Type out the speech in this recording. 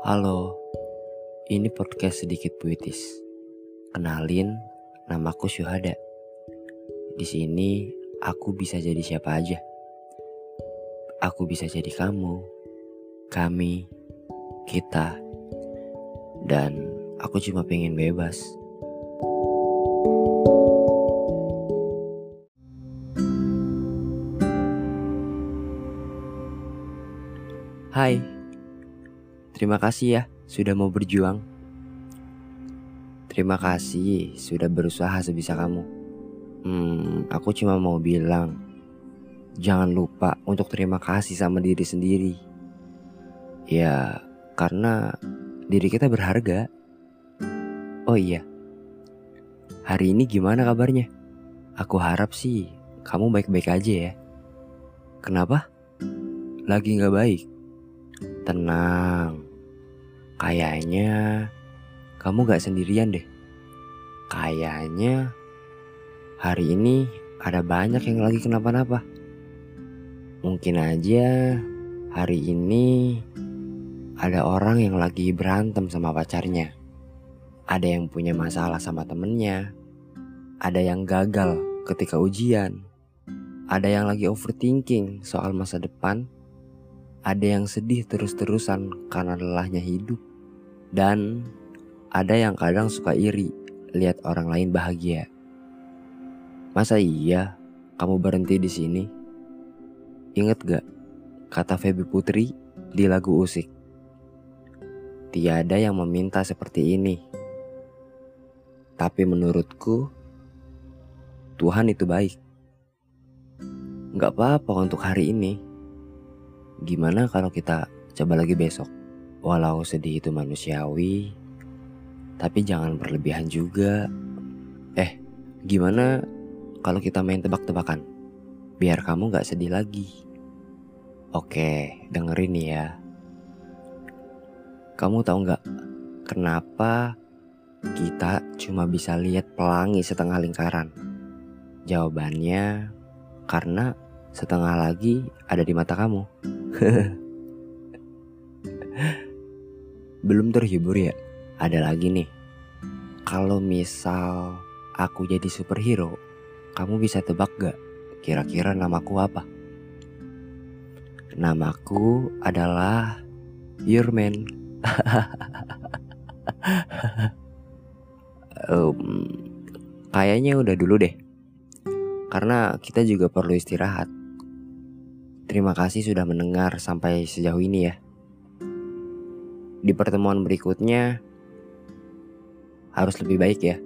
Halo, ini podcast sedikit puitis. Kenalin, namaku Syuhada. Di sini aku bisa jadi siapa aja. Aku bisa jadi kamu, kami, kita, dan aku cuma pengen bebas. Hai, terima kasih ya sudah mau berjuang. Terima kasih sudah berusaha sebisa kamu. Hmm, aku cuma mau bilang, jangan lupa untuk terima kasih sama diri sendiri. Ya, karena diri kita berharga. Oh iya, hari ini gimana kabarnya? Aku harap sih kamu baik-baik aja ya. Kenapa? Lagi nggak baik? Tenang, kayaknya kamu gak sendirian deh. Kayaknya hari ini ada banyak yang lagi kenapa-napa. Mungkin aja hari ini ada orang yang lagi berantem sama pacarnya. Ada yang punya masalah sama temennya. Ada yang gagal ketika ujian. Ada yang lagi overthinking soal masa depan ada yang sedih terus-terusan karena lelahnya hidup. Dan ada yang kadang suka iri lihat orang lain bahagia. Masa iya kamu berhenti di sini? Ingat gak kata Feby Putri di lagu Usik? Tiada yang meminta seperti ini. Tapi menurutku Tuhan itu baik. Gak apa-apa untuk hari ini Gimana kalau kita coba lagi besok? Walau sedih itu manusiawi, tapi jangan berlebihan juga. Eh, gimana kalau kita main tebak-tebakan? Biar kamu gak sedih lagi. Oke, dengerin ya. Kamu tahu nggak kenapa kita cuma bisa lihat pelangi setengah lingkaran? Jawabannya karena setengah lagi ada di mata kamu. Belum terhibur ya? Ada lagi nih. Kalau misal aku jadi superhero, kamu bisa tebak gak kira-kira namaku apa? Namaku adalah Your Man. um, kayaknya udah dulu deh. Karena kita juga perlu istirahat. Terima kasih sudah mendengar sampai sejauh ini ya. Di pertemuan berikutnya harus lebih baik ya.